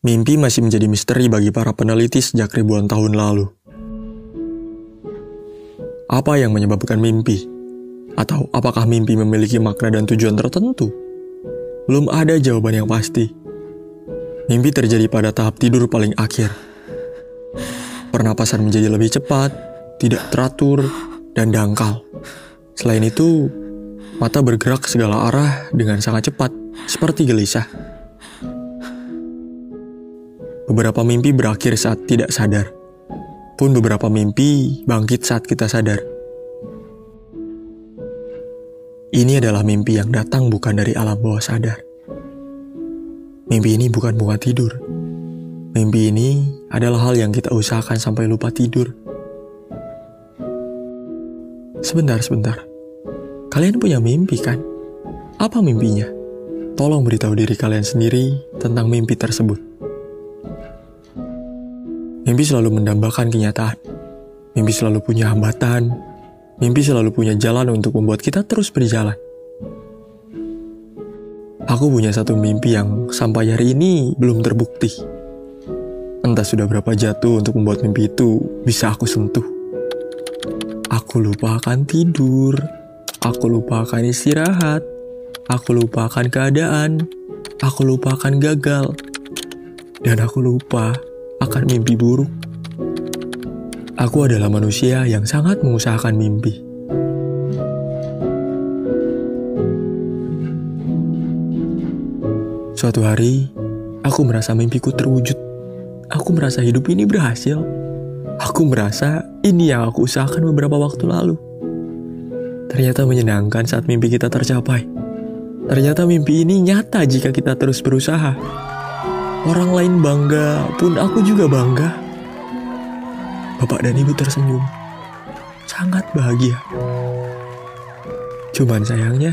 Mimpi masih menjadi misteri bagi para peneliti sejak ribuan tahun lalu. Apa yang menyebabkan mimpi? Atau apakah mimpi memiliki makna dan tujuan tertentu? Belum ada jawaban yang pasti. Mimpi terjadi pada tahap tidur paling akhir. Pernapasan menjadi lebih cepat, tidak teratur, dan dangkal. Selain itu, mata bergerak segala arah dengan sangat cepat, seperti gelisah. Beberapa mimpi berakhir saat tidak sadar. Pun beberapa mimpi bangkit saat kita sadar. Ini adalah mimpi yang datang bukan dari alam bawah sadar. Mimpi ini bukan bunga tidur. Mimpi ini adalah hal yang kita usahakan sampai lupa tidur. Sebentar, sebentar. Kalian punya mimpi kan? Apa mimpinya? Tolong beritahu diri kalian sendiri tentang mimpi tersebut. Mimpi selalu mendambakan kenyataan. Mimpi selalu punya hambatan. Mimpi selalu punya jalan untuk membuat kita terus berjalan. Aku punya satu mimpi yang sampai hari ini belum terbukti. Entah sudah berapa jatuh untuk membuat mimpi itu bisa aku sentuh. Aku lupa akan tidur. Aku lupa akan istirahat. Aku lupa akan keadaan. Aku lupa akan gagal. Dan aku lupa akan mimpi buruk. Aku adalah manusia yang sangat mengusahakan mimpi. Suatu hari, aku merasa mimpiku terwujud. Aku merasa hidup ini berhasil. Aku merasa ini yang aku usahakan beberapa waktu lalu. Ternyata menyenangkan saat mimpi kita tercapai. Ternyata mimpi ini nyata jika kita terus berusaha. Orang lain bangga, pun aku juga bangga. Bapak dan ibu tersenyum. Sangat bahagia. Cuman sayangnya,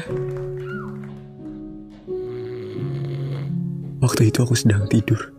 waktu itu aku sedang tidur.